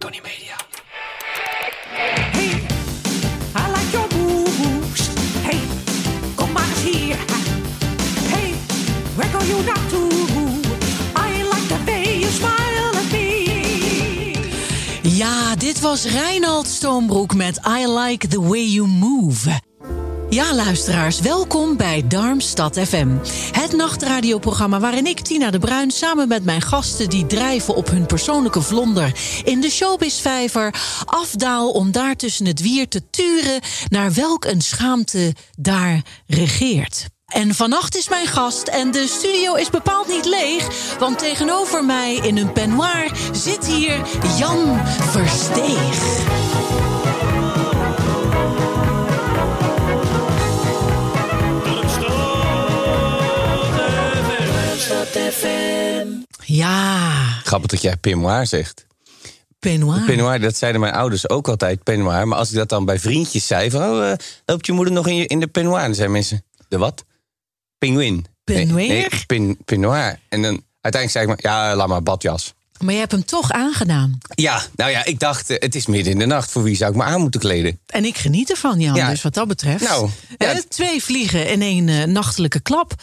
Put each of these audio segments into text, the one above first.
Tony Media. Was Reinald Stoombroek met I Like the Way You Move. Ja, luisteraars, welkom bij Darmstad FM. Het nachtradioprogramma waarin ik, Tina de Bruin, samen met mijn gasten die drijven op hun persoonlijke vlonder in de showbizvijver afdaal om daar tussen het wier te turen naar welk een schaamte daar regeert. En vannacht is mijn gast en de studio is bepaald niet leeg, want tegenover mij in een peignoir zit hier Jan Versteeg. Ja, Grappig dat jij peignoir zegt. peignoir. Peignoir, dat zeiden mijn ouders ook altijd, peignoir. Maar als ik dat dan bij vriendjes zei, van, oh, eh, loopt je moeder nog in, je, in de peignoir? Dan zeiden mensen, de wat? Pinguïn. Peignoir? Nee. En dan uiteindelijk zei ik maar, ja, laat maar, badjas. Maar je hebt hem toch aangedaan. Ja, nou ja, ik dacht, eh, het is midden in de nacht. Voor wie zou ik me aan moeten kleden? En ik geniet ervan, Jan. Ja. Dus wat dat betreft. Nou, ja. eh, twee vliegen in één eh, nachtelijke klap.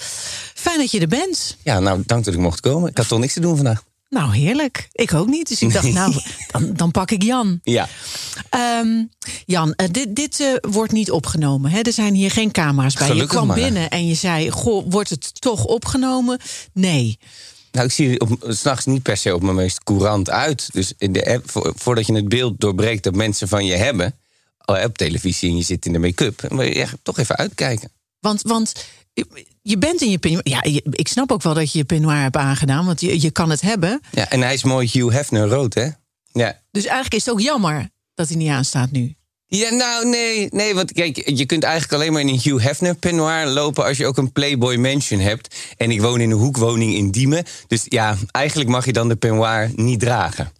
Fijn dat je er bent. Ja, nou, dank dat ik mocht komen. Ik had toch niks te doen vandaag. Nou, heerlijk. Ik ook niet. Dus ik dacht, Nee. nou, dan, dan pak ik Jan. Ja, Ehm, Jan, eh, dit, dit eh, wordt niet opgenomen. Hè? Er zijn hier geen camera's bij. Gelukkig je kwam maar. binnen en je zei: Goh, wordt het toch opgenomen? Nee. nou, ik zie er op- s'nachts niet per se op mijn meest courant uit. Dus in de app, vo- voordat je het beeld doorbreekt dat mensen van je hebben... op televisie en je zit in de make-up... moet je echt toch even uitkijken. Want, want je bent in je peignoir. Ja, ik snap ook wel dat je je peignoir hebt aangedaan. Want je, je kan het hebben. Ja, en hij is mooi Hugh Hefner rood, hè? Ja. Dus eigenlijk is het ook jammer dat hij niet aanstaat nu. Ja, nou, nee, nee, want kijk, je kunt eigenlijk alleen maar in een Hugh Hefner peignoir lopen als je ook een Playboy Mansion hebt. En ik woon in een hoekwoning in Diemen. Dus ja, eigenlijk mag je dan de peignoir niet dragen.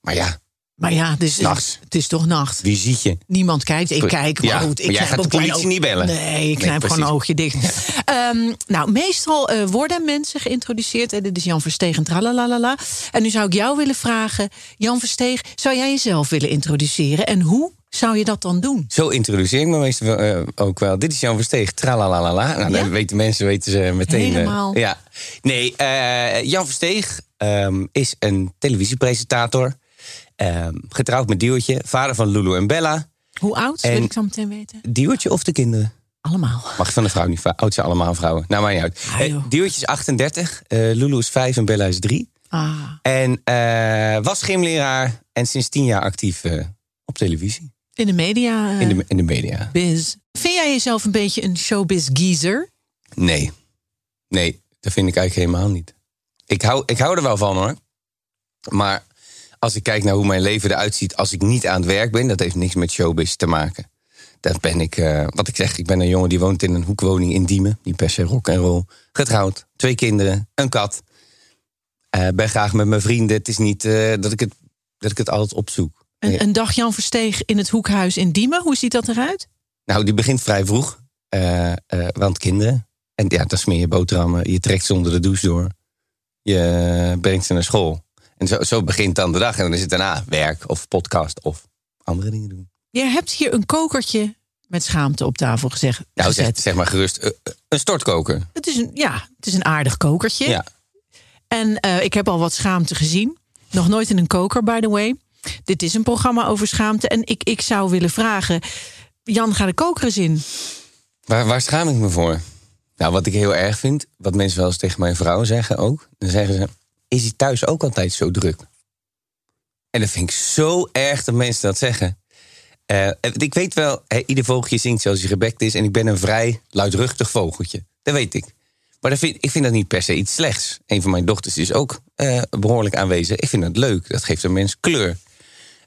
Maar ja, Maar ja, dus, Nachts. het is toch nacht. wie ziet je? Niemand kijkt. Ik kijk, maar goed. Ik maar jij gaat de politie oog- niet bellen. Nee, ik Nee, knijp gewoon een oogje dicht. Ehm, nou, meestal eh, worden mensen geïntroduceerd. En dit is Jan Versteeg en tralalala. En nu zou ik jou willen vragen, Jan Versteeg... zou jij jezelf willen introduceren? En hoe zou je dat dan doen? Zo introduceer ik me meestal eh, ook wel. Dit is Jan Versteeg, tralalalala. Nou, Ja? dan weten mensen weten ze meteen. eh, Helemaal. ja. Nee, eh, Jan Versteeg ehm, is een televisiepresentator. Ehm, getrouwd met Diewertje, vader van Lulu en Bella. Hoe oud? En- Wil ik zo meteen weten. Diewertje of de kinderen? Allemaal. Mag je van de vrouw niet? Oud zijn allemaal vrouwen. Nou, maar niet uit. Ah, Eh. Diewertje is 38, eh, Lulu is 5 en Bella is 3. Ah, En eh, was gymleraar en sinds 10 jaar actief op televisie. in de media. In de, in de media. biz. Vind jij jezelf een beetje een showbiz geezer? Nee. Nee, dat vind ik eigenlijk helemaal niet. Ik hou, ik hou er wel van hoor. Maar als ik kijk naar hoe mijn leven eruit ziet als ik niet aan het werk ben, dat heeft niks met showbiz te maken. Dat ben ik, eh, wat ik zeg, ik ben een jongen die woont in een hoekwoning in Diemen. Niet per se rock en roll. Getrouwd, twee kinderen, een kat. Eh, ben graag met mijn vrienden. Het is niet eh, dat, ik het, dat ik het altijd opzoek. Een, een dag Jan Versteeg in het hoekhuis in Diemen. Hoe ziet dat eruit? Nou, die begint vrij vroeg. want kinderen. En ja, dan smeer je boterhammen. Je trekt ze onder de douche door. Je brengt ze naar school. En zo, zo begint dan de dag. En dan is het daarna werk of podcast of andere dingen doen. Je hebt hier een kokertje met schaamte op tafel gezegd, Nou, zeg, zeg maar gerust. eh, eh, een stortkoker. Het, is een, ja, het is een aardig kokertje. Ja. En eh, ik heb al wat schaamte gezien. Nog nooit in een koker, by the way. Dit is een programma over schaamte. En ik, ik zou willen vragen... Jan, ga de koker eens in. Waar, waar schaam ik me voor? Nou, wat ik heel erg vind, wat mensen wel eens tegen mijn vrouw zeggen ook. Dan zeggen ze, is hij thuis ook altijd zo druk? En dat vind ik zo erg dat mensen dat zeggen. Eh, ik weet wel, ieder vogeltje zingt zoals hij gebekt is. En ik ben een vrij luidruchtig vogeltje. Dat weet ik. Maar dat vind, ik vind dat niet per se iets slechts. Een van mijn dochters is ook eh, behoorlijk aanwezig. Ik vind dat leuk. Dat geeft een mens kleur.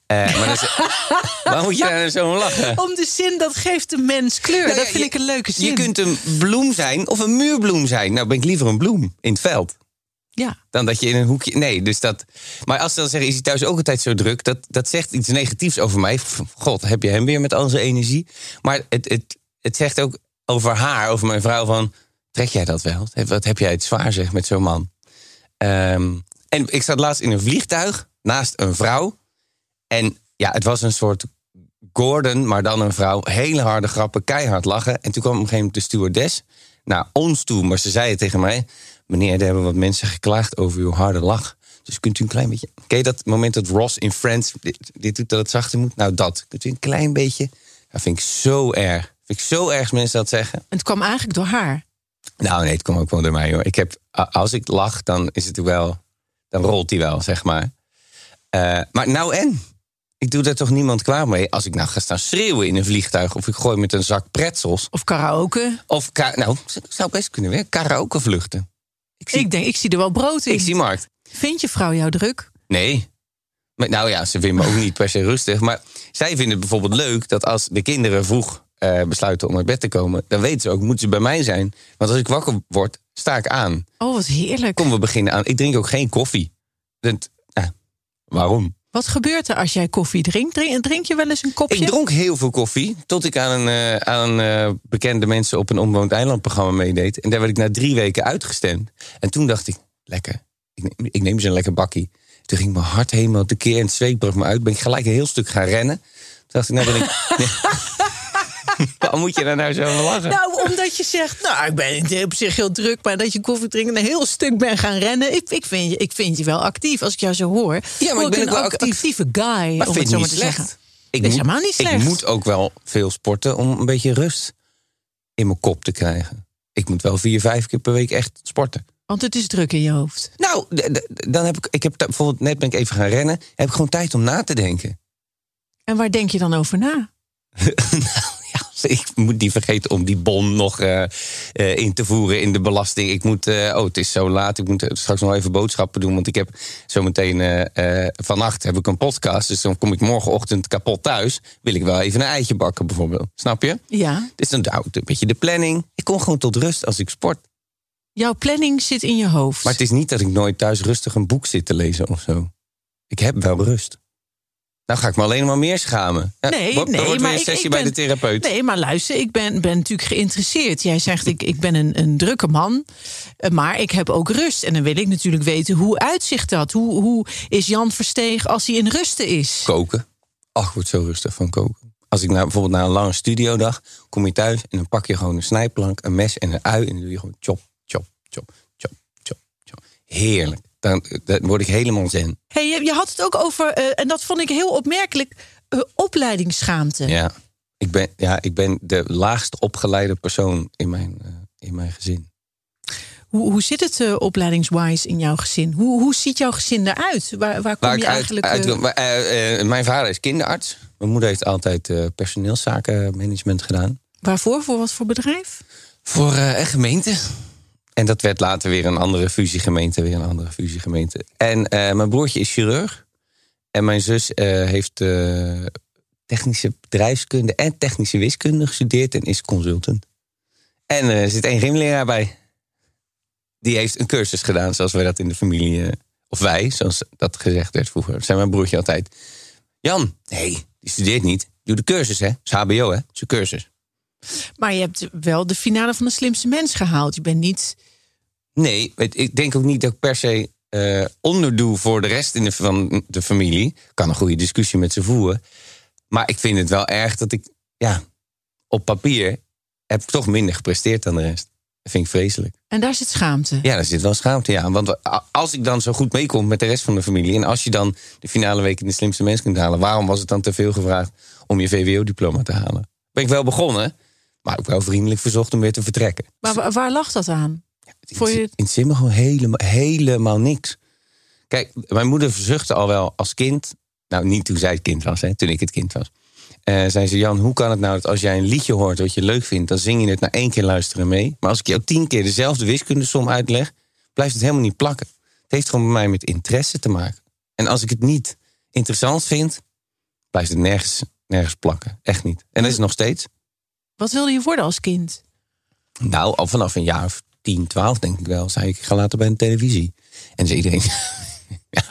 Eh, maar is, waar moet je daar zo om lachen? Om de zin, dat geeft de mens kleur. Nou ja, dat vind je- ik een leuke zin. Je kunt een bloem zijn of een muurbloem zijn. Nou ben ik liever een bloem in het veld. Ja. Dan dat je in een hoekje. Nee, dus dat. Maar als ze dan zeggen, is hij thuis ook altijd zo druk? Dat, dat zegt iets negatiefs over mij. God, heb je hem weer met al zijn energie? Maar het, het, het zegt ook over haar, over mijn vrouw: van. Trek jij dat wel? Wat heb jij het zwaar, zeg, met zo'n man? Ehm, en ik zat laatst in een vliegtuig naast een vrouw. En ja, het was een soort Gordon, maar dan een vrouw. Hele harde grappen, keihard lachen. En toen kwam op een gegeven moment de stewardess naar ons toe. Maar ze zei tegen mij... Meneer, er hebben wat mensen geklaagd over uw harde lach. Dus kunt u een klein beetje... Ken je dat moment dat Ross in Friends dit, dit doet dat het zachter moet? Nou, dat. Kunt u een klein beetje... Dat vind ik zo erg. Vind ik zo erg als mensen dat zeggen. En het kwam eigenlijk door haar. Nou nee, het komt ook wel door mij hoor. Ik heb, als ik lach, dan is het wel... Dan rolt hij wel, zeg maar. Eh, maar nou en? Ik doe daar toch niemand kwaad mee. Als ik nou ga staan schreeuwen in een vliegtuig... of ik gooi met een zak pretzels... Of karaoke. of ka- nou, zou best kunnen weer karaoke vluchten. Ik zie, Ik denk, ik zie er wel brood in. ik zie Markt. Vind je vrouw jou druk? Nee. Maar, nou ja, ze vinden me ook niet per se rustig. Maar zij vinden het bijvoorbeeld leuk dat als de kinderen vroeg eh, besluiten om uit bed te komen... dan weten ze ook, moeten ze bij mij zijn. Want als ik wakker word, sta ik aan. Oh, wat heerlijk. Kom, we beginnen aan. Ik drink ook geen koffie. Dat, nou, waarom? Wat gebeurt er als jij koffie drinkt? Drink, drink je wel eens een kopje? Ik dronk heel veel koffie. Tot ik aan een, eh, aan eh, bekende mensen op een onbewoond eilandprogramma meedeed. En daar werd ik na drie weken uitgestemd. En toen dacht ik, lekker. Ik neem, ik neem eens een lekker bakkie. Toen ging mijn hart helemaal tekeer en het zweet bracht me uit. Ben ik gelijk een heel stuk gaan rennen. Toen dacht ik, nou ben ik... Waarom moet je daar nou zo van lachen? Nou, omdat je zegt, nou, ik ben op zich heel druk... maar dat je koffie drinkt en een heel stuk ben gaan rennen... ik, ik, vind, je, ik vind je wel actief, als ik jou zo hoor. Ja, maar ik ben een ook wel actief. actieve guy, maar om vind het zo ik maar te slecht. zeggen. Ik is moet, helemaal niet Ik slecht. moet ook wel veel sporten om een beetje rust in mijn kop te krijgen. Ik moet wel vier, vijf keer per week echt sporten. Want het is druk in je hoofd. Nou, dan heb ik, ik heb bijvoorbeeld net ben ik even gaan rennen. Heb ik gewoon tijd om na te denken. En waar denk je dan over na? nou, ik moet niet vergeten om die bon nog eh, eh, in te voeren in de belasting. Ik moet, eh, oh, het is zo laat. Ik moet straks nog even boodschappen doen. Want ik heb zometeen vannacht heb ik een podcast. Dus dan kom ik morgenochtend kapot thuis. Wil ik wel even een eitje bakken, bijvoorbeeld. Snap je? Ja, Dus dan houdt een beetje de planning. Ik kom gewoon tot rust als ik sport. jouw planning zit in je hoofd. Maar het is niet dat ik nooit thuis rustig een boek zit te lezen of zo. Ik heb wel rust. Nou ga ik me alleen maar meer schamen. Ja, Nee, wordt- nee, wordt maar een ik- sessie ik bij ben- de therapeut. Nee, maar luister, ik ben, ben natuurlijk geïnteresseerd. Jij zegt, ik, ik ben een, een drukke man, eh, maar ik heb ook rust. En dan wil ik natuurlijk weten, hoe uitzicht dat? Hoe, hoe is Jan Versteeg als hij in rusten is? Koken. Ach, ik word zo rustig van koken. Als ik nou, bijvoorbeeld na een lange studiodag kom je thuis en dan pak je gewoon een snijplank, een mes en een ui en dan doe je gewoon chop, chop, chop, chop, chop, chop. Heerlijk. Dan, dan word ik helemaal zen. Hey, je, je had het ook over, eh, en dat vond ik heel opmerkelijk, eh, opleidingsschaamte. Ja. Ik ben, ja, ik ben de laagst opgeleide persoon in mijn, eh, in mijn gezin. Hoe, hoe zit het uh, opleidingswise in jouw gezin? Hoe, hoe ziet jouw gezin eruit? Waar, waar kom Waar je uit, eigenlijk... uit eh, mijn vader is kinderarts. Mijn moeder heeft altijd personeelszakenmanagement gedaan. waarvoor? Voor wat voor bedrijf? Voor een gemeente. En dat werd later weer een andere fusiegemeente, weer een andere fusiegemeente. En eh, mijn broertje is chirurg. En mijn zus eh, heeft eh, technische bedrijfskunde en technische wiskunde gestudeerd en is consultant. En er zit één gymleraar bij. Die heeft een cursus gedaan, zoals wij dat in de familie, of wij, zoals dat gezegd werd vroeger. Zei mijn broertje altijd. Jan, nee, die studeert niet. Doe de cursus, hè? Is HBO, hè? Dat is een cursus. Maar je hebt wel de finale van de slimste mens gehaald. Je bent niet... Nee, ik denk ook niet dat ik per se eh, onderdoe voor de rest in de, van de familie. Ik kan een goede discussie met ze voeren. Maar ik vind het wel erg dat ik, ja, op papier heb ik toch minder gepresteerd dan de rest. Dat vind ik vreselijk. En daar zit schaamte. Ja, daar zit wel schaamte aan. Want als ik dan zo goed meekom met de rest van de familie... en als je dan de finale week in de slimste mens kunt halen... waarom was het dan te veel gevraagd om je VWO-diploma te halen? Ben ik wel begonnen, maar ook wel vriendelijk verzocht om weer te vertrekken. Maar wa- waar lag dat aan? Vond je- in het Zimmer gewoon helemaal, helemaal niks. Kijk, mijn moeder verzuchtte al wel als kind. Nou, niet toen zij het kind was, hè, toen ik het kind was. Eh zei ze, Jan, hoe kan het nou dat als jij een liedje hoort wat je leuk vindt... dan zing je het na één keer luisteren mee. Maar als ik jou tien keer dezelfde wiskundesom uitleg... blijft het helemaal niet plakken. Het heeft gewoon bij mij met interesse te maken. En als ik het niet interessant vind, blijft het nergens, nergens plakken. Echt niet. En dat is het nog steeds. Wat wilde je worden als kind? Nou, al vanaf een jaar of 10, 12 denk ik wel. Zei ik, ik ga later bij de televisie. En zei iedereen, ja,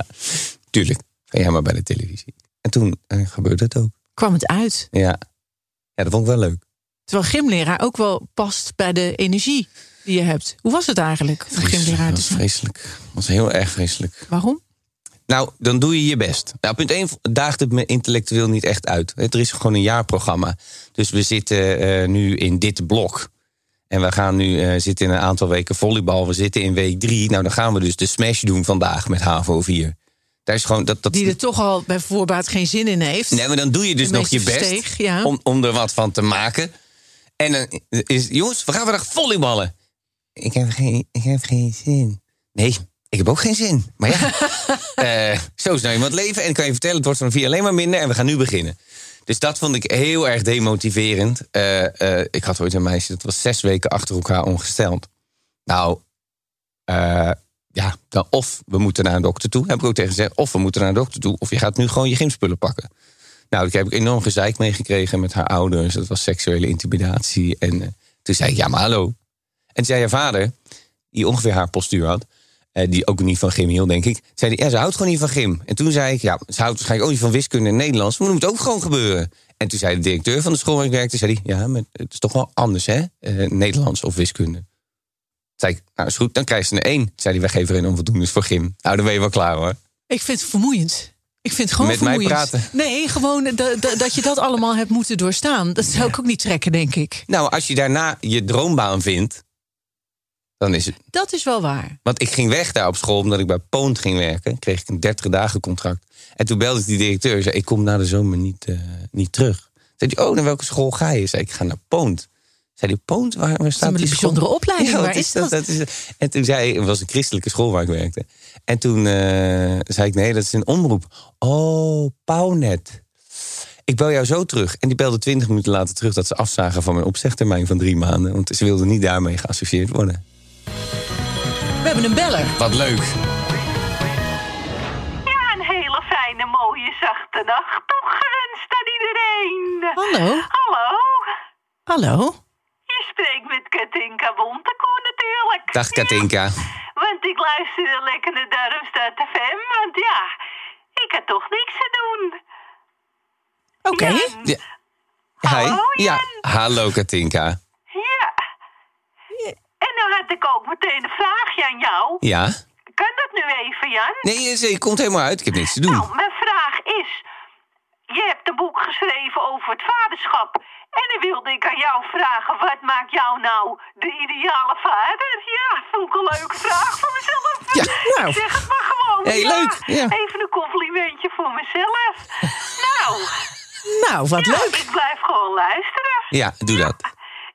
tuurlijk, ga jij maar bij de televisie. En toen eh, gebeurde het ook. Kwam het uit? Ja. ja, dat vond ik wel leuk. Terwijl gymleraar ook wel past bij de energie die je hebt. Hoe was het eigenlijk om gymleraar te zijn? vreselijk. Dat was heel erg vreselijk. Waarom? Nou, dan doe je je best. Nou, punt 1 daagt het me intellectueel niet echt uit. Er is gewoon een jaarprogramma. Dus we zitten eh, nu in dit blok. En we gaan nu eh, zitten in een aantal weken volleybal. We zitten in week 3. Nou, dan gaan we dus de smash doen vandaag met HAVO 4. Daar is gewoon dat. dat Die er toch al bij voorbaat geen zin in heeft. Nee, maar dan doe je dus nog je best versteeg, ja. om, om er wat van te maken. En dan is, jongens, we gaan vandaag volleyballen. Ik heb geen, ik heb geen zin. Nee, ik heb ook geen zin. Maar ja, eh, zo is nou iemand leven. En ik kan je vertellen, het wordt van vier alleen maar minder. En we gaan nu beginnen. Dus dat vond ik heel erg demotiverend. Eh, eh, ik had ooit een meisje, dat was zes weken achter elkaar ongesteld. Nou, eh, ja, dan of we moeten naar een dokter toe. Heb ik ook tegen gezegd. Of we moeten naar een dokter toe. Of je gaat nu gewoon je gymspullen pakken. Nou, daar heb ik enorm gezeik meegekregen met haar ouders. Dat was seksuele intimidatie. En toen zei ik, ja, maar hallo. En toen zei haar vader, die ongeveer haar postuur had... eh, die ook niet van gym hield, denk ik... zei hij, ja, ze houdt gewoon niet van gym. En toen zei ik, ja, ze houdt waarschijnlijk ook niet van wiskunde en Nederlands... maar dat moet ook gewoon gebeuren. En toen zei de directeur van de school waar ik werkte... zei hij, ja, maar het is toch wel anders, hè? Eh, Nederlands of wiskunde. Toen zei ik, nou, is goed, dan krijg je er één. Toen zei hij, wij geven er een onvoldoende voor gym. Nou, dan ben je wel klaar, hoor. Ik vind het vermoeiend. Ik vind het gewoon Met mij vermoeiend. praten? Nee, gewoon da- da- dat je dat allemaal hebt moeten doorstaan. Dat zou ik ook niet trekken, denk ik. Nou, als je daarna je droombaan vindt... dan is het Dat is wel waar. Want ik ging weg daar op school omdat ik bij Poont ging werken. Kreeg ik een 30 dagen contract. En toen belde die directeur. Zei, ik kom na de zomer niet, eh, niet terug. Zei hij, oh, naar welke school ga je? Zei ik, ga naar Poont. Zei hij, Poont? Waar, waar staat een die bijzondere school? opleiding, Ja, waar is dat? is, en toen zei hij, het was een christelijke school waar ik werkte. En toen eh, zei ik, nee, dat is een omroep. Oh, Pauwnet. Ik bel jou zo terug. En die belde 20 minuten later terug dat ze afzagen van mijn opzegtermijn van drie maanden. Want ze wilden niet daarmee geassocieerd worden. We hebben een beller. Wat leuk. Ja, een hele fijne, mooie, zachte nacht. Toch gewenst aan iedereen. Hallo. Hallo. Hallo. Je spreekt met Katinka Bontekoe natuurlijk. Dag Katinka. Want ik luisterde lekker naar Darmstad FM. Want ja, ik had toch niks te doen. Oké. Ja. Hi. Hallo, Ja, hallo Katinka. En dan had ik ook meteen een vraagje aan jou. Ja? Kan dat nu even, Jan? Nee, ze komt helemaal uit. Ik heb niks te doen. Nou, mijn vraag is... Je hebt een boek geschreven over het vaderschap. En dan wilde ik aan jou vragen... wat maakt jou nou de ideale vader? Ja, vond ik een leuke vraag voor mezelf. Ja, nou. Ik zeg het maar gewoon. Hey, ja. leuk, ja. Even een complimentje voor mezelf. nou, Nou, wat ja, leuk. ik blijf gewoon luisteren. Ja, doe dat.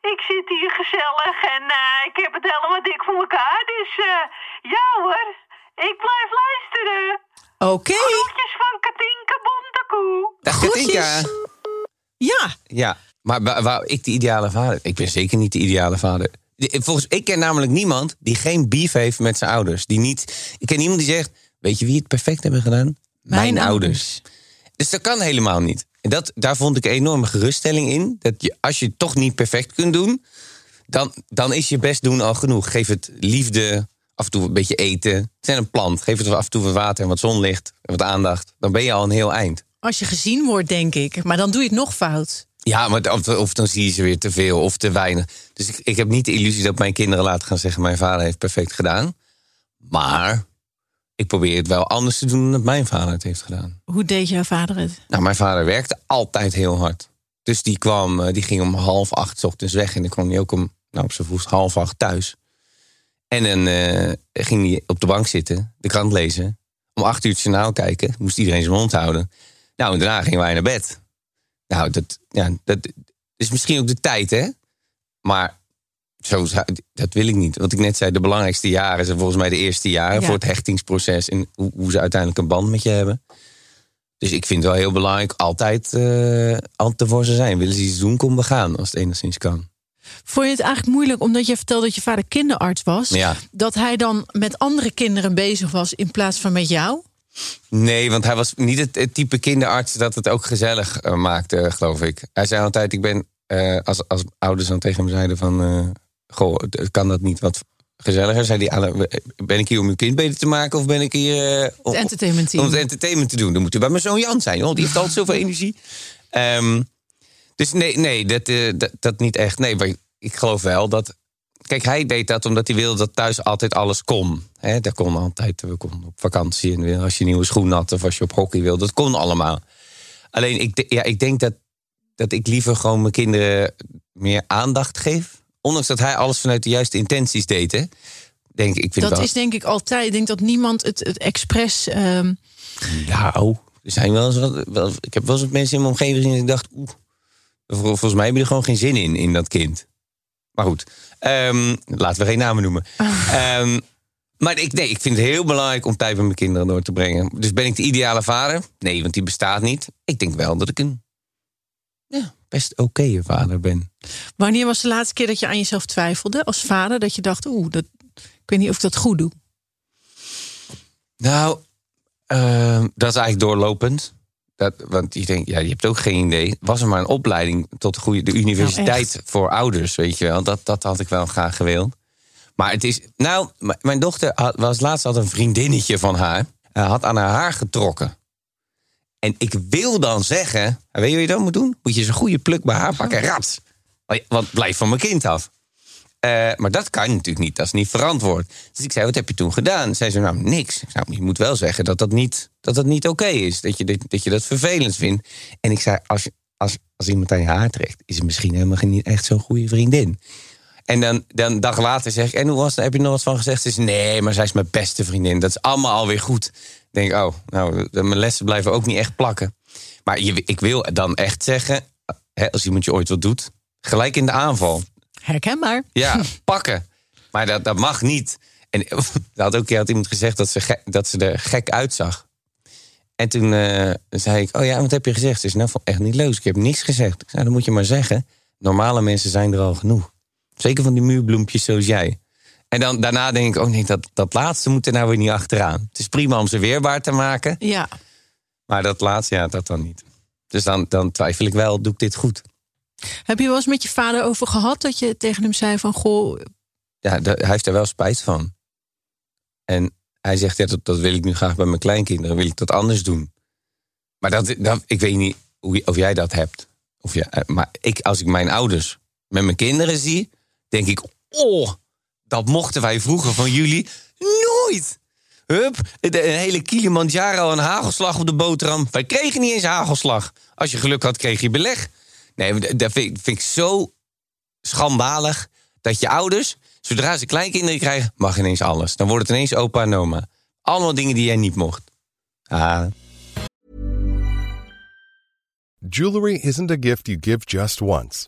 Ik zit hier gezellig en eh, ik heb het helemaal dik voor elkaar. Dus eh, ja hoor, ik blijf luisteren. Oké. Groetjes van Katinka Bontekoe. Dag Groetjes. Katinka. Ja. Ja, maar ik de ideale vader? Ik ben zeker niet de ideale vader. De- Volgens, ik ken namelijk niemand die geen beef heeft met zijn ouders. Die niet, ik ken niemand die zegt, weet je wie het perfect hebben gedaan? Mijn, ouders. Dus dat kan helemaal niet. En dat, daar vond ik een enorme geruststelling in. Dat je, als je het toch niet perfect kunt doen, dan, dan is je best doen al genoeg. Geef het liefde, af en toe een beetje eten. Zijn een plant. Geef het af en toe wat water en wat zonlicht en wat aandacht. Dan ben je al een heel eind. Als je gezien wordt, denk ik. Maar dan doe je het nog fout. Ja, maar of, of dan zie je ze weer te veel of te weinig. Dus ik, ik heb niet de illusie dat mijn kinderen laten gaan zeggen... mijn vader heeft perfect gedaan. Maar ik probeer het wel anders te doen dan dat mijn vader het heeft gedaan. Hoe deed jouw vader het? Nou, mijn vader werkte altijd heel hard. Dus die, kwam, eh, die ging om half acht 's ochtends weg... en dan kwam hij ook om, nou, op zijn vroegst half acht thuis. En dan eh, ging hij op de bank zitten, de krant lezen... om acht uur het journaal kijken, moest iedereen zijn mond houden. Nou, en daarna gingen wij naar bed. Nou, dat, ja, dat is misschien ook de tijd, hè? Maar zo, zou- dat wil ik niet. Wat ik net zei, de belangrijkste jaren zijn volgens mij de eerste jaren... Ja. voor het hechtingsproces en hoe, hoe ze uiteindelijk een band met je hebben. Dus ik vind het wel heel belangrijk altijd, eh altijd ervoor ze zijn. Willen ze iets doen, kom we gaan, als het enigszins kan. Vond je het eigenlijk moeilijk omdat je vertelde dat je vader kinderarts was? Ja. Dat hij dan met andere kinderen bezig was in plaats van met jou? Nee, want hij was niet het, het type kinderarts dat het ook gezellig eh, maakte, geloof ik. Hij zei altijd, ik ben, eh, als, als ouders dan tegen hem zeiden van... goh, kan dat niet wat gezelliger? Zei hij, "Alain, ben ik hier om uw kind beter te maken... of ben ik hier eh, om, Het om het entertainment te doen? Dan moet u bij mijn zoon Jan zijn, die heeft altijd zoveel energie. Ehm, dus nee, nee dat, eh, dat, dat niet echt. Nee, maar ik geloof wel dat... Kijk, hij deed dat omdat hij wilde dat thuis altijd alles kon. Hè, dat kon altijd. We konden op vakantie en als je nieuwe schoen had... of als je op hockey wilde, dat kon allemaal. Alleen, ik, ja, ik denk dat, dat ik liever gewoon mijn kinderen meer aandacht geef. Ondanks dat hij alles vanuit de juiste intenties deed. Hè. Denk, ik vind Dat wel, is denk ik altijd. Ik denk dat niemand het, het expres. ehm, Nou, er zijn wel eens wat, wel, ik heb wel eens wat mensen in mijn omgeving gezien... en ik dacht, oeh, vol- volgens mij hebben die er gewoon geen zin in, in dat kind. Maar goed, ehm, laten we geen namen noemen. Ehm, maar ik, nee, ik vind het heel belangrijk om tijd met mijn kinderen door te brengen. Dus ben ik de ideale vader? Nee, want die bestaat niet. Ik denk wel dat ik een ja, best oké vader ben. wanneer was de laatste keer dat je aan jezelf twijfelde als vader? Dat je dacht, oeh, dat, ik weet niet of ik dat goed doe. Nou, ehm, dat is eigenlijk doorlopend. Dat, want je denkt, ja, je hebt ook geen idee. Was er maar een opleiding tot de, goede, de universiteit Nou, voor ouders, weet je wel. Dat, dat had ik wel graag gewild. Maar het is, nou, mijn dochter had, was laatst had een vriendinnetje van haar. eh, had aan haar haar getrokken. En ik wil dan zeggen, weet je wat je dan moet doen? Moet je zo'n goede pluk bij haar pakken, rats. Want blijf van mijn kind af. Eh, maar dat kan natuurlijk niet, dat is niet verantwoord. Dus ik zei, wat heb je toen gedaan? Zei ze, nou, niks. Ik zei, je moet wel zeggen dat dat niet, dat dat niet oké is. Dat je, dat, dat je dat vervelend vindt. En ik zei, als, je, als, als iemand aan je haar trekt... is het misschien helemaal geen- niet echt zo'n goede vriendin. En dan, dan een dag later zeg ik, en hoe was het? Heb je er nog wat van gezegd? Ze is, nee, maar zij is mijn beste vriendin. Dat is allemaal alweer goed. Ik denk, oh, nou, mijn lessen blijven ook niet echt plakken. Maar je, ik wil dan echt zeggen, hè, als iemand je ooit wat doet... gelijk in de aanval. Herkenbaar. Ja, pakken. Maar dat, dat mag niet. En had ook had iemand gezegd dat ze, gek, dat ze er gek uitzag. En toen eh, zei ik, oh ja, wat heb je gezegd? Ze zei, nou, echt niet leuk. Ik heb niks gezegd. Ik zei, dan moet je maar zeggen. Normale mensen zijn er al genoeg. Zeker van die muurbloempjes zoals jij. En dan, daarna denk ik, oh nee, dat, dat laatste moet er nou weer niet achteraan. Het is prima om ze weerbaar te maken. Ja. Maar dat laatste, ja, dat dan niet. Dus dan, dan twijfel ik wel, doe ik dit goed? Heb je wel eens met je vader over gehad dat je tegen hem zei van goh, ja, hij heeft er wel spijt van. En hij zegt, ja, dat, dat wil ik nu graag bij mijn kleinkinderen, wil ik dat anders doen. Maar dat, dat, ik weet niet hoe, of jij dat hebt. Of ja, eh, maar ik, als ik mijn ouders met mijn kinderen zie, denk ik, oh, dat mochten wij vroeger van jullie nooit. Hup, de- een hele Kilimanjaro, een hagelslag op de boterham. Wij kregen niet eens hagelslag. Als je geluk had, kreeg je beleg. Nee, dat vind, ik- vind ik zo schandalig dat je ouders, zodra ze kleinkinderen krijgen, mag ineens alles. Dan wordt het ineens opa en oma. Allemaal dingen die jij niet mocht. Ah, Jewelry isn't a gift you give just once.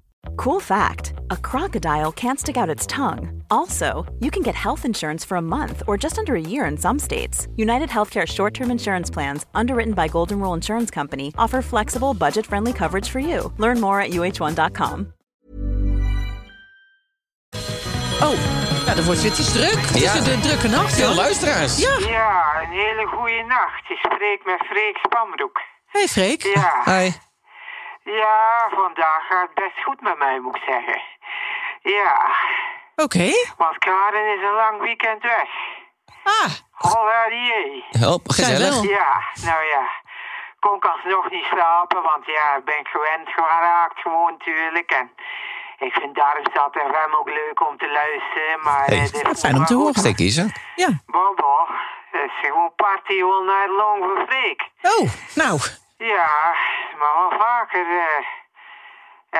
Cool fact a crocodile can't stick out its tongue. Also, you can get health insurance for a month or just under a year in some states. United Healthcare short term insurance plans, underwritten by Golden Rule Insurance Company, offer flexible, budget friendly coverage for you. Learn more at uh1.com. oh, ja, dan wordt het, het is druk. Het Ja. is een drukke nacht. veel luisteraars. Ja. Ja, een hele goede nacht. Je spreekt met Freek Spamroek. Hey Freek. Ja. Hi. Ja, vandaag gaat het best goed met mij, moet ik zeggen. Ja, Oké. want Karen is een lang weekend weg. Ah, Holla die. Help, gezellig. Ja, nou ja. Kon ik alsnog niet slapen, want ja, ik ben gewend geraakt gewoon natuurlijk. En ik vind Darmstad FM ook leuk om te luisteren, maar... Hey, eh, dit wat fijn om te wel horen. eens, hè? ja. Bobo, het is gewoon party all night long voor Freek. Oh, nou. Wel vaker. eh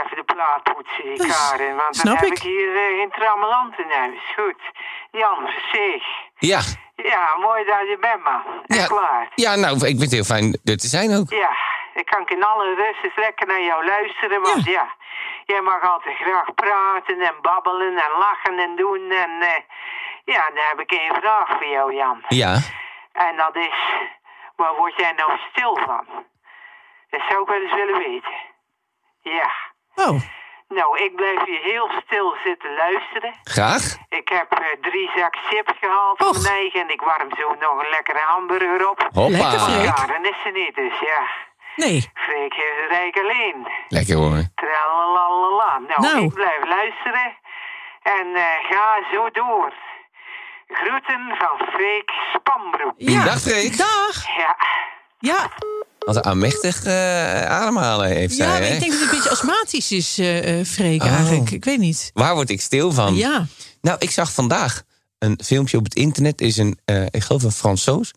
Even de plaat poetsen, die Karen. Want snap dan heb ik. ik hier eh, geen trammeland in huis. Goed. Jan, Versteeg. Ja. Ja, mooi dat je bent, man. Ja, klaar. ja, nou, ik vind het heel fijn er te zijn ook. Ja, ik kan in alle rust eens lekker naar jou luisteren, want ja. jij mag altijd graag praten en babbelen en lachen en doen. En eh, ja, dan heb ik één vraag voor jou, Jan. Ja. En dat is, waar word jij nou stil van? Dat zou ik wel eens willen weten. Ja. Oh, Nou, ik blijf hier heel stil zitten luisteren. Graag. Ik heb eh, drie zak chips gehaald Och. mijn eigen en ik warm zo nog een lekkere hamburger op. Lekker, Hoppa. Freek. Ja, dan is ze niet, dus ja. nee. Freek heeft het rijk alleen. Lekker hoor. Tralalala. Nou, Nou. ik blijf luisteren en eh, ga zo door. Groeten van Freek Spambroek. Ja. Dag, Freek. Dag. Ja, Ja, Wat een aanmächtig eh, ademhalen heeft ja zij, hè? ik denk dat het een beetje astmatisch is, eh, Freek, Oh. eigenlijk. Ik weet niet. Waar word ik stil van? Ja. Nou, ik zag vandaag een filmpje op het internet. is een, ik geloof een Fransoos.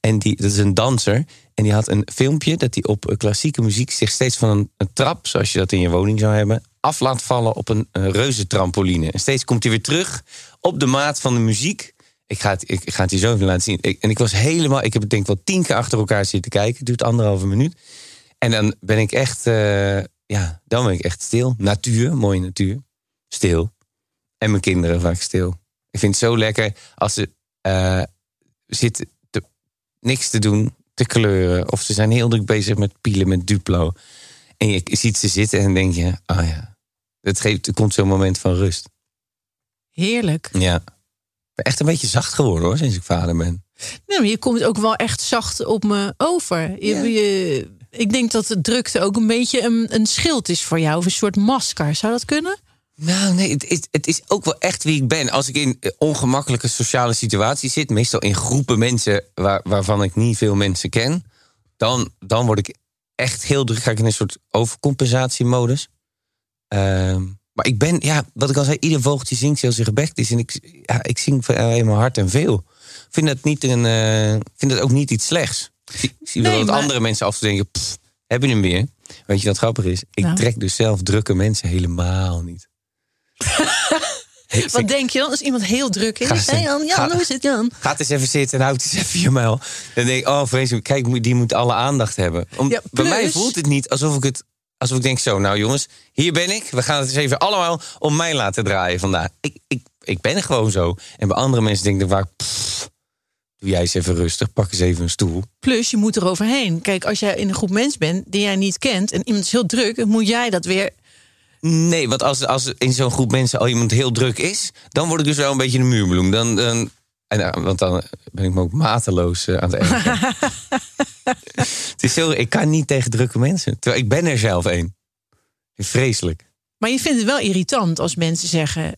En die, dat is een danser. En die had een filmpje dat hij op klassieke muziek zich steeds van een, een trap, zoals je dat in je woning zou hebben, af laat vallen op een, een reuze trampoline. En steeds komt hij weer terug op de maat van de muziek. Ik ga het, ik, ga het je zo even laten zien. Ik, en ik was helemaal, ik heb het denk ik wel tien keer achter elkaar zitten kijken. Het duurt anderhalve minuut. En dan ben ik echt, eh, ja, dan ben ik echt stil. Natuur, mooie natuur. Stil. En mijn kinderen vaak stil. Ik vind het zo lekker als ze eh, zitten te, niks te doen, te kleuren. Of ze zijn heel druk bezig met pielen, met Duplo. En je ziet ze zitten en denk je, ah ja, het geeft, er komt zo'n moment van rust. Heerlijk. Ja. Ben echt een beetje zacht geworden hoor, sinds ik vader ben. Nee, maar je komt ook wel echt zacht op me over. Je, ik denk dat de drukte ook een beetje een, een schild is voor jou. Of een soort masker. Zou dat kunnen? Nou, nee, het is, het is ook wel echt wie ik ben. Als ik in ongemakkelijke sociale situaties zit, meestal in groepen mensen waar, waarvan ik niet veel mensen ken, dan, dan word ik echt heel druk. Ga ik in een soort overcompensatiemodus. Ehm, maar ik ben, ja, wat ik al zei, ieder vogeltje zingt zoals zijn gebekt is. En ik, ja, ik zing van, eh, in hart en veel. Ik vind dat, niet een, eh, vind dat ook niet iets slechts. Ik zie, wel Nee, dat maar- andere mensen af en toe denken, "Pff, heb je hem weer? Weet je wat grappig is? Ik Nou. trek dus zelf drukke mensen helemaal niet. Wat denk je dan als iemand heel druk is? Hey Jan, Jan, hoe is het Jan? Ga eens even zitten en houd eens even je muil. Dan denk ik, oh vreselijk, kijk, die moet alle aandacht hebben. Om, Ja, Bij mij voelt het niet alsof ik het... Alsof ik denk zo, nou jongens, hier ben ik. We gaan het eens even allemaal om mij laten draaien vandaag. Ik, ik, ik ben gewoon zo. En bij andere mensen denk ik vaak... pff, doe jij eens even rustig, pak eens even een stoel. Plus, je moet er overheen. Kijk, als jij in een groep mensen bent die jij niet kent... en iemand is heel druk, moet jij dat weer... Nee, want als, als in zo'n groep mensen al iemand heel druk is... dan word ik dus wel een beetje een muurbloem. Dan, dan, en, nou, want dan ben ik me ook mateloos eh, aan het ergeren. het is zo, ik kan niet tegen drukke mensen. Terwijl ik ben er zelf een. Vreselijk. Maar je vindt het wel irritant als mensen zeggen...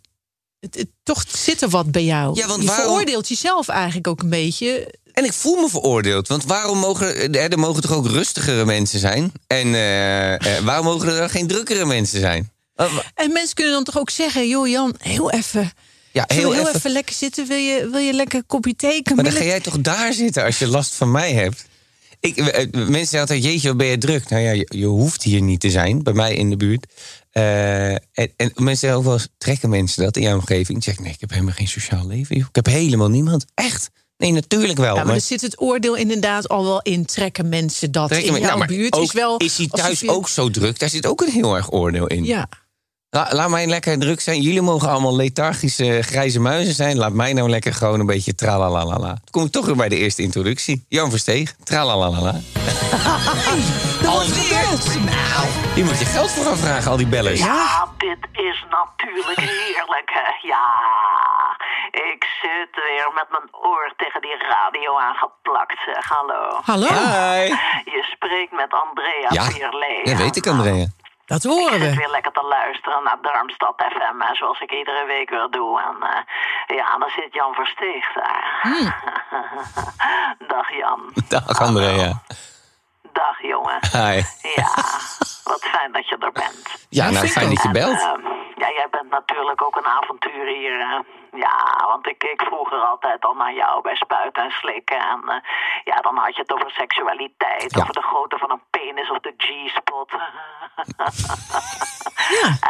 Het, het- toch zit er wat bij jou. Ja, want je waarom- veroordeelt jezelf eigenlijk ook een beetje. En ik voel me veroordeeld. Want waarom mogen er, er mogen toch ook rustigere mensen zijn? En eh, eh, waarom mogen er dan geen drukkere mensen zijn? Oh, En mensen kunnen dan toch ook zeggen... joh Jan, heel even... Ja, Heel, even. lekker zitten. Wil je, wil je lekker een kopje thee? Maar dan ga jij toch daar zitten als je last van mij hebt? Ik, eh, eh, mensen zeggen altijd, jeetje, wat ben je druk? Nou ja, je, je hoeft hier niet te zijn, bij mij in de buurt. Eh, en, en mensen zeggen ook wel eens, trekken mensen dat in jouw omgeving? Ik zeg, nee, ik heb helemaal geen sociaal leven. joh. Ik heb helemaal niemand. Echt? Nee, natuurlijk wel. Ja, maar maar er zit het oordeel inderdaad al wel in. Trekken mensen dat trekken in men- jouw nou, buurt? ook- is, wel is hij thuis je- ook zo druk? Daar zit ook een heel erg oordeel in. Ja. La- laat mij lekker druk zijn. Jullie mogen allemaal lethargische grijze muizen zijn. Laat mij nou lekker gewoon een beetje tralalalala. Dan kom ik toch weer bij de eerste introductie. Jan Versteeg, tralalalala. Alweer? Nou, hier moet je geld voor aanvragen, al die bellers. Ja, dit is natuurlijk heerlijk. hè. Ja, ik zit weer met mijn oor tegen die radio aangeplakt. Zeg, hallo. Hallo, Hi. Je spreekt met Andrea Ja, Pierlee. dat weet ik, Andrea. Dat Ik horen zit we. weer lekker te luisteren naar Darmstad FM, hè, zoals ik iedere week weer doe. En eh, ja, dan zit Jan Versteeg daar. Hmm. Dag Jan. Dag, Andrea. Dag jongen. Hi. Ja, wat fijn dat je er bent. Ja, nou, ik fijn dat je belt. Ehm, ja, jij bent natuurlijk ook een avonturier. Ja, want ik keek vroeger altijd al naar jou bij spuiten en slikken. En eh, ja, dan had je het over seksualiteit, Ja. over de grootte van een penis of de G-spot.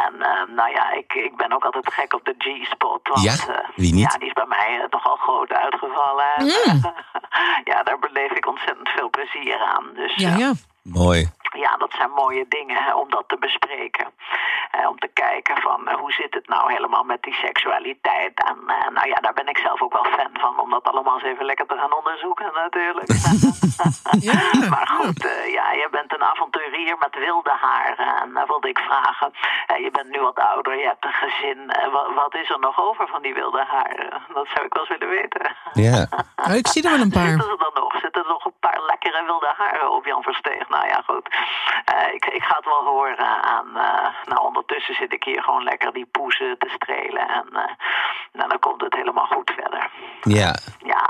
En eh, nou ja, ik, ik ben ook altijd gek op de G-spot. Want, Ja? eh, Wie niet? Ja, die is bij mij eh, nogal groot uitgevallen. En, ja, daar beleef ik ontzettend veel plezier aan. Dus Ja, ja. Mooi. ja, dat zijn mooie dingen hè, om dat te bespreken. Om te kijken van eh, hoe zit het nou helemaal met die seksualiteit. En eh, nou ja, daar ben ik zelf ook wel fan van. Om dat allemaal eens even lekker te gaan onderzoeken natuurlijk. maar goed, eh, ja, je bent een avonturier met wilde haren. En daar wilde ik vragen. eh, je bent nu wat ouder, je hebt een gezin. Wa- wat is er nog over van die wilde haren? Dat zou ik wel eens willen weten. Ja. Nou, ik zie er wel een paar. Zitten er dan nog? Zitten er nog een paar lekkere wilde haren op Jan Versteeg? Nou ja, goed. Eh, ik, ik ga het wel horen aan... eh, nou, ondertussen zit ik hier gewoon lekker die poezen te strelen. En eh, nou, dan komt het helemaal goed verder. Ja. Ja,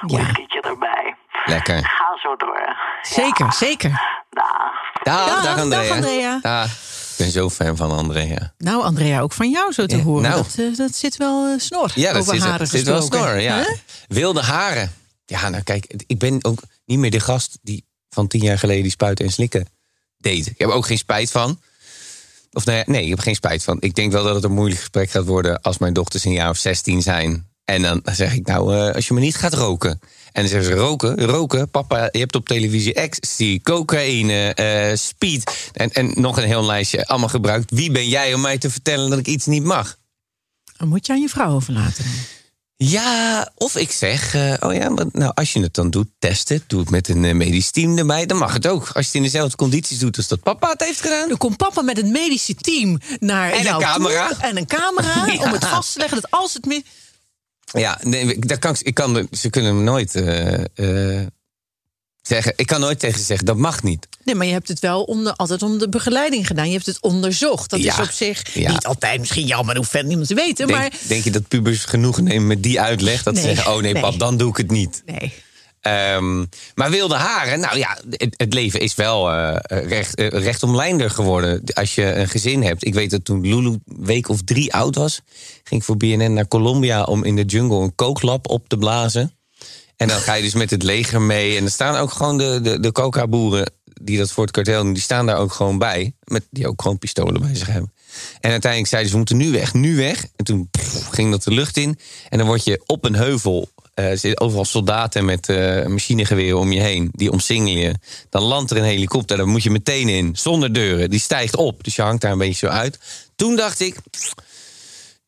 whiskytje erbij. Lekker. Ga zo door. Zeker, zeker. Dag. Dag, Dag, dag Andrea. dag, Andrea. Dag. Ik ben zo fan van Andrea. Nou, Andrea, ook van jou zo te Ja, horen. nou. Dat, eh, dat zit wel eh, snor. Ja, dat over zit, haren zit wel snor. Ja. Wilde haren. Ja, nou kijk, ik ben ook niet meer de gast die van tien jaar geleden die spuiten en slikken deed. Ik heb er ook geen spijt van. Of nee, nee, ik heb geen spijt van. Ik denk wel dat het een moeilijk gesprek gaat worden als mijn dochters een jaar of 16 zijn. En dan zeg ik, nou, eh, als je me niet gaat roken. En dan zeggen ze, roken, roken. Papa, je hebt op televisie ecstasy, cocaïne, eh, speed. En, en nog een heel lijstje allemaal gebruikt. Wie ben jij om mij te vertellen dat ik iets niet mag? Dan moet je aan je vrouw overlaten. Ja, of ik zeg, eh, oh ja, maar nou, als je het dan doet, test het. Doe het met een eh, medisch team erbij, dan mag het ook. Als je het in dezelfde condities doet als dat papa het heeft gedaan. Dan komt papa met het medische team naar En een toe. camera. En een camera Ja. om het vast te leggen dat als het mis... Ja, nee, daar kan, ik- kan, ze kunnen me nooit eh, zeggen. Ik kan nooit tegen ze zeggen, dat mag niet. Nee, maar je hebt het wel altijd om de begeleiding gedaan. Je hebt het onderzocht. Dat Ja. is op zich Ja. niet altijd misschien jammer, hoeft verder niemand te weten. Denk, maar denk je dat pubers genoegen nemen met die uitleg? Dat ze zeggen, oh nee, nee. pap, dan doe ik het niet. nee. Ehm, maar wilde haren, nou ja, het, het leven is wel eh, recht, eh, rechtomlijnder geworden. Als je een gezin hebt. Ik weet dat toen Lulu week of drie oud was, ging ik voor BNN naar Colombia om in de jungle een kooklap op te blazen. En dan ga je dus met het leger mee. En er staan ook gewoon de, de, de coca-boeren die dat voor het kartel doen, die staan daar ook gewoon bij. Met, die ook gewoon pistolen bij zich hebben. En uiteindelijk zeiden ze, we moeten nu weg, nu weg. En toen ging dat de lucht in. En dan word je op een heuvel, er zitten overal soldaten met eh machinegeweren om je heen. Die omsingelen je. Dan landt er een helikopter, daar moet je meteen in. Zonder deuren, die stijgt op. Dus je hangt daar een beetje zo uit. Toen dacht ik,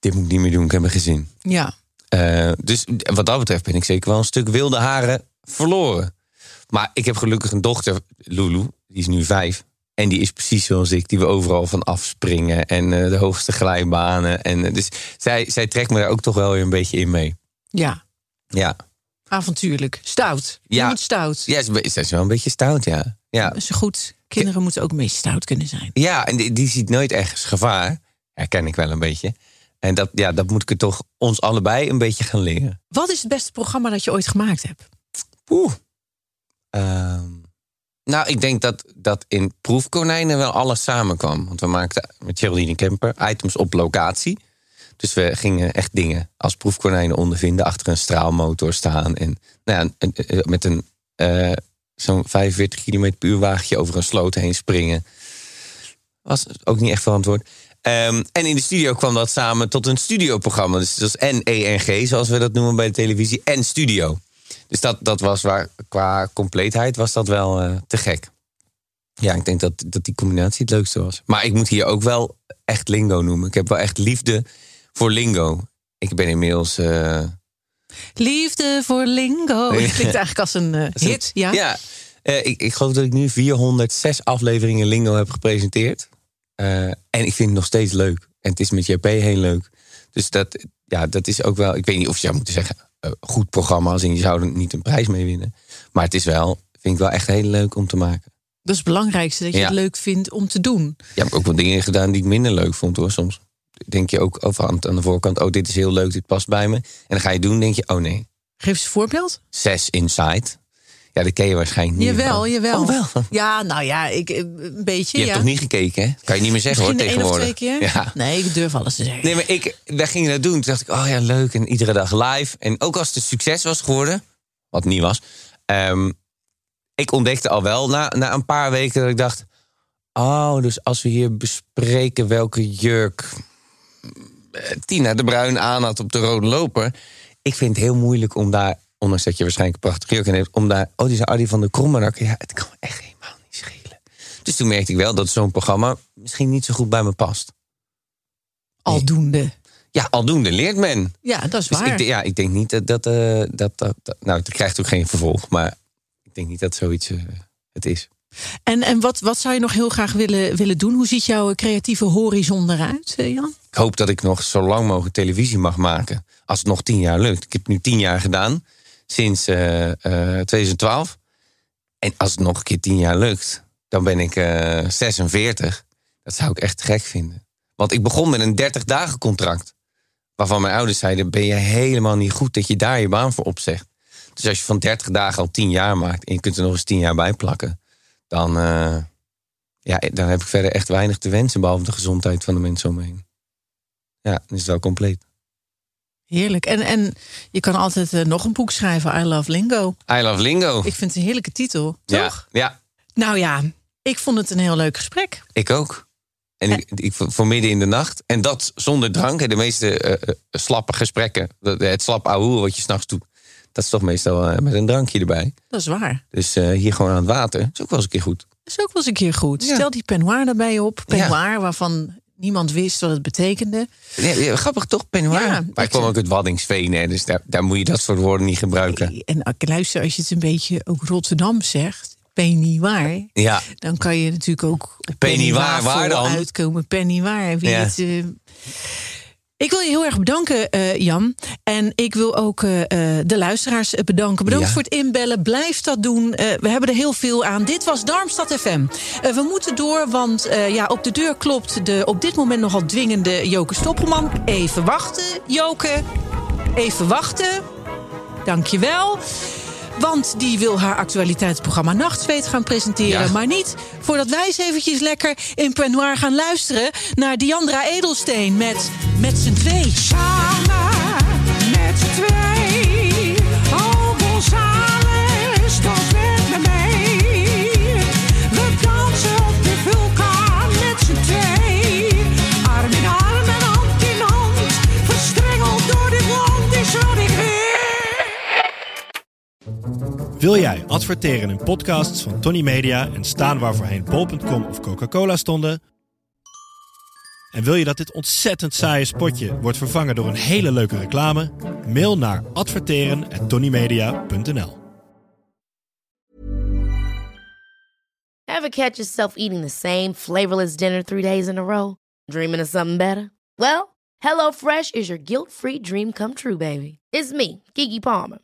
dit moet ik niet meer doen, ik heb een gezin. Ja. Eh, dus wat dat betreft ben ik zeker wel een stuk wilde haren verloren. Maar ik heb gelukkig een dochter, Lulu, die is nu vijf. En die is precies zoals ik, die we overal van afspringen. En eh, de hoogste glijbanen. En, eh, dus zij, zij trekt me daar ook toch wel weer een beetje in mee. Ja. Ja, Avontuurlijk. Stout. Je Ja. moet stout. ja ze, is wel een beetje stout, ja. Ja, Dat is goed. Kinderen moeten ook een beetje stout kunnen zijn. ja en die, die ziet nooit ergens gevaar. Herken ik wel een beetje. En dat, ja, dat moet ik toch ons allebei een beetje gaan leren. Wat is het beste programma dat je ooit gemaakt hebt? Oeh. Ehm, nou, ik denk dat, dat in Proefkonijnen wel alles samenkwam. Want we maakten met Geraldine Kemper items op locatie. Dus we gingen echt dingen als proefkonijnen ondervinden. Achter een straalmotor staan. En nou ja, met een eh, zo'n 45 km per uur wagentje over een sloot heen springen. Was ook niet echt verantwoord. Ehm, en in de studio kwam dat samen tot een studioprogramma. Dus dat was N-E-N-G, zoals we dat noemen bij de televisie. En studio. Dus dat, dat was waar, qua compleetheid was dat wel eh, te gek. Ja, ik denk dat, dat die combinatie het leukste was. Maar ik moet hier ook wel echt lingo noemen. Ik heb wel echt liefde voor lingo. Ik ben inmiddels... eh, Liefde voor lingo. Het klinkt eigenlijk als een eh, hit. Ja. Ja, ik, ik geloof dat ik nu 406 afleveringen lingo heb gepresenteerd. Eh, en ik vind het nog steeds leuk. En het is met JP heel leuk. Dus dat, ja, dat is ook wel... Ik weet niet of je zou moeten zeggen... eh, goed programma, als in je zou er niet een prijs mee winnen. Maar het is wel, vind ik wel echt heel leuk om te maken. Dat is het belangrijkste, dat je Ja. het leuk vindt om te doen. Ja, heb ik ook wel dingen gedaan die ik minder leuk vond hoor. Soms denk je ook over aan, aan de voorkant... oh, dit is heel leuk, dit past bij me. En dan ga je doen, denk je, oh nee, Geef eens een voorbeeld. zes inside. Ja, dat ken je waarschijnlijk niet. Jawel, jawel. Oh, wel. Ja, nou ja, ik, eh, een beetje. Je ja. hebt toch niet gekeken, hè? Kan je niet meer zeggen Misschien hoor, één of tegenwoordig. twee keer? Ja. Nee, ik durf alles te zeggen. Nee, maar ik, wij gingen dat doen. Toen dacht ik, oh ja, leuk. En iedere dag live. En ook als het een succes was geworden, wat niet was. ehm, ik ontdekte al wel na, na een paar weken dat ik dacht... Oh, dus als we hier bespreken welke jurk eh, Tina de Bruin aan had op de rode loper... Ik vind het heel moeilijk om daar, ondanks dat je waarschijnlijk een prachtige jurk hebt... om daar, oh, die is Adi van de Krommenak. Ja, het kan me echt helemaal niet schelen. Dus toen merkte ik wel dat zo'n programma misschien niet zo goed bij me past. Aldoende. Ja, aldoende leert men. Ja, dat is Dus waar. ik, ja, ik denk niet dat dat, eh, dat, dat, dat- Nou, het krijgt ook geen vervolg, maar ik denk niet dat zoiets eh, het is. En, en wat, wat zou je nog heel graag willen, willen doen? Hoe ziet jouw creatieve horizon eruit, eh, Jan? Ik hoop dat ik nog zo lang mogelijk televisie mag maken. Als het nog tien jaar lukt. Ik heb nu tien jaar gedaan, sinds eh, eh, 2012. En als het nog een keer tien jaar lukt, dan ben ik eh 46. Dat zou ik echt gek vinden. Want ik begon met een 30 dagen contract. Waarvan mijn ouders zeiden, ben je helemaal niet goed dat je daar je baan voor opzegt. Dus als je van 30 dagen al 10 jaar maakt en je kunt er nog eens 10 jaar bij plakken, dan, eh, ja, dan heb ik verder echt weinig te wensen, behalve de gezondheid van de mensen om me heen. Ja, dan is wel compleet. Heerlijk. En, en je kan altijd eh, nog een boek schrijven, I Love Lingo. I love lingo. Ik vind het een heerlijke titel, ja, toch? ja, Nou ja, ik vond het een heel leuk gesprek. ik ook. En ik, ik voor midden in de nacht. En dat zonder drank. hè, De meeste eh, eh, slappe gesprekken, het slap ouwe wat je s'nachts doet, dat is toch meestal met een drankje erbij. Dat is waar. Dus hier gewoon aan het water, is ook wel eens een keer goed. Dat is ook wel eens een keer goed. Ja. Stel die peignoir daarbij op. Ja. Peignoir waarvan niemand wist wat het betekende. Ja, grappig toch, peignoir? Ja, maar ik kwam ook uit Waddingsveen, hè, dus daar, daar moet je dat soort woorden niet gebruiken. En luister, als je het een beetje ook Rotterdam zegt, peignoir, Ja, dan kan je natuurlijk ook Peignoir, waar dan? uitkomen. Peignoir, wie Ja. het... ik wil je heel erg bedanken, eh, Jan. En ik wil ook eh, eh, de luisteraars bedanken. Bedankt Ja. voor het inbellen. Blijf dat doen. We hebben er heel veel aan. Dit was Darmstad FM. We moeten door, want ja, op de deur klopt de op dit moment nogal dwingende Joke Stoppelman. Even wachten, Joke. Even wachten. Dankjewel. Want die wil haar actualiteitsprogramma Nachtzweet gaan presenteren. Ja. Maar niet voordat wij eens eventjes lekker in Penoir gaan luisteren... naar Diandra Edelsteen met Met z'n twee. Samen met z'n twee. Wil jij adverteren in podcasts van Tony Media en staan waar voorheen bol.com of Coca-Cola stonden? En wil je dat dit ontzettend saaie spotje wordt vervangen door een hele leuke reclame? Mail naar adverteren@tonymedia.nl. Ever catch yourself eating the same flavorless dinner three days in a row? Dreaming of something better? Well, HelloFresh is your guilt-free dream come true, baby. It's me, Kiki Palmer.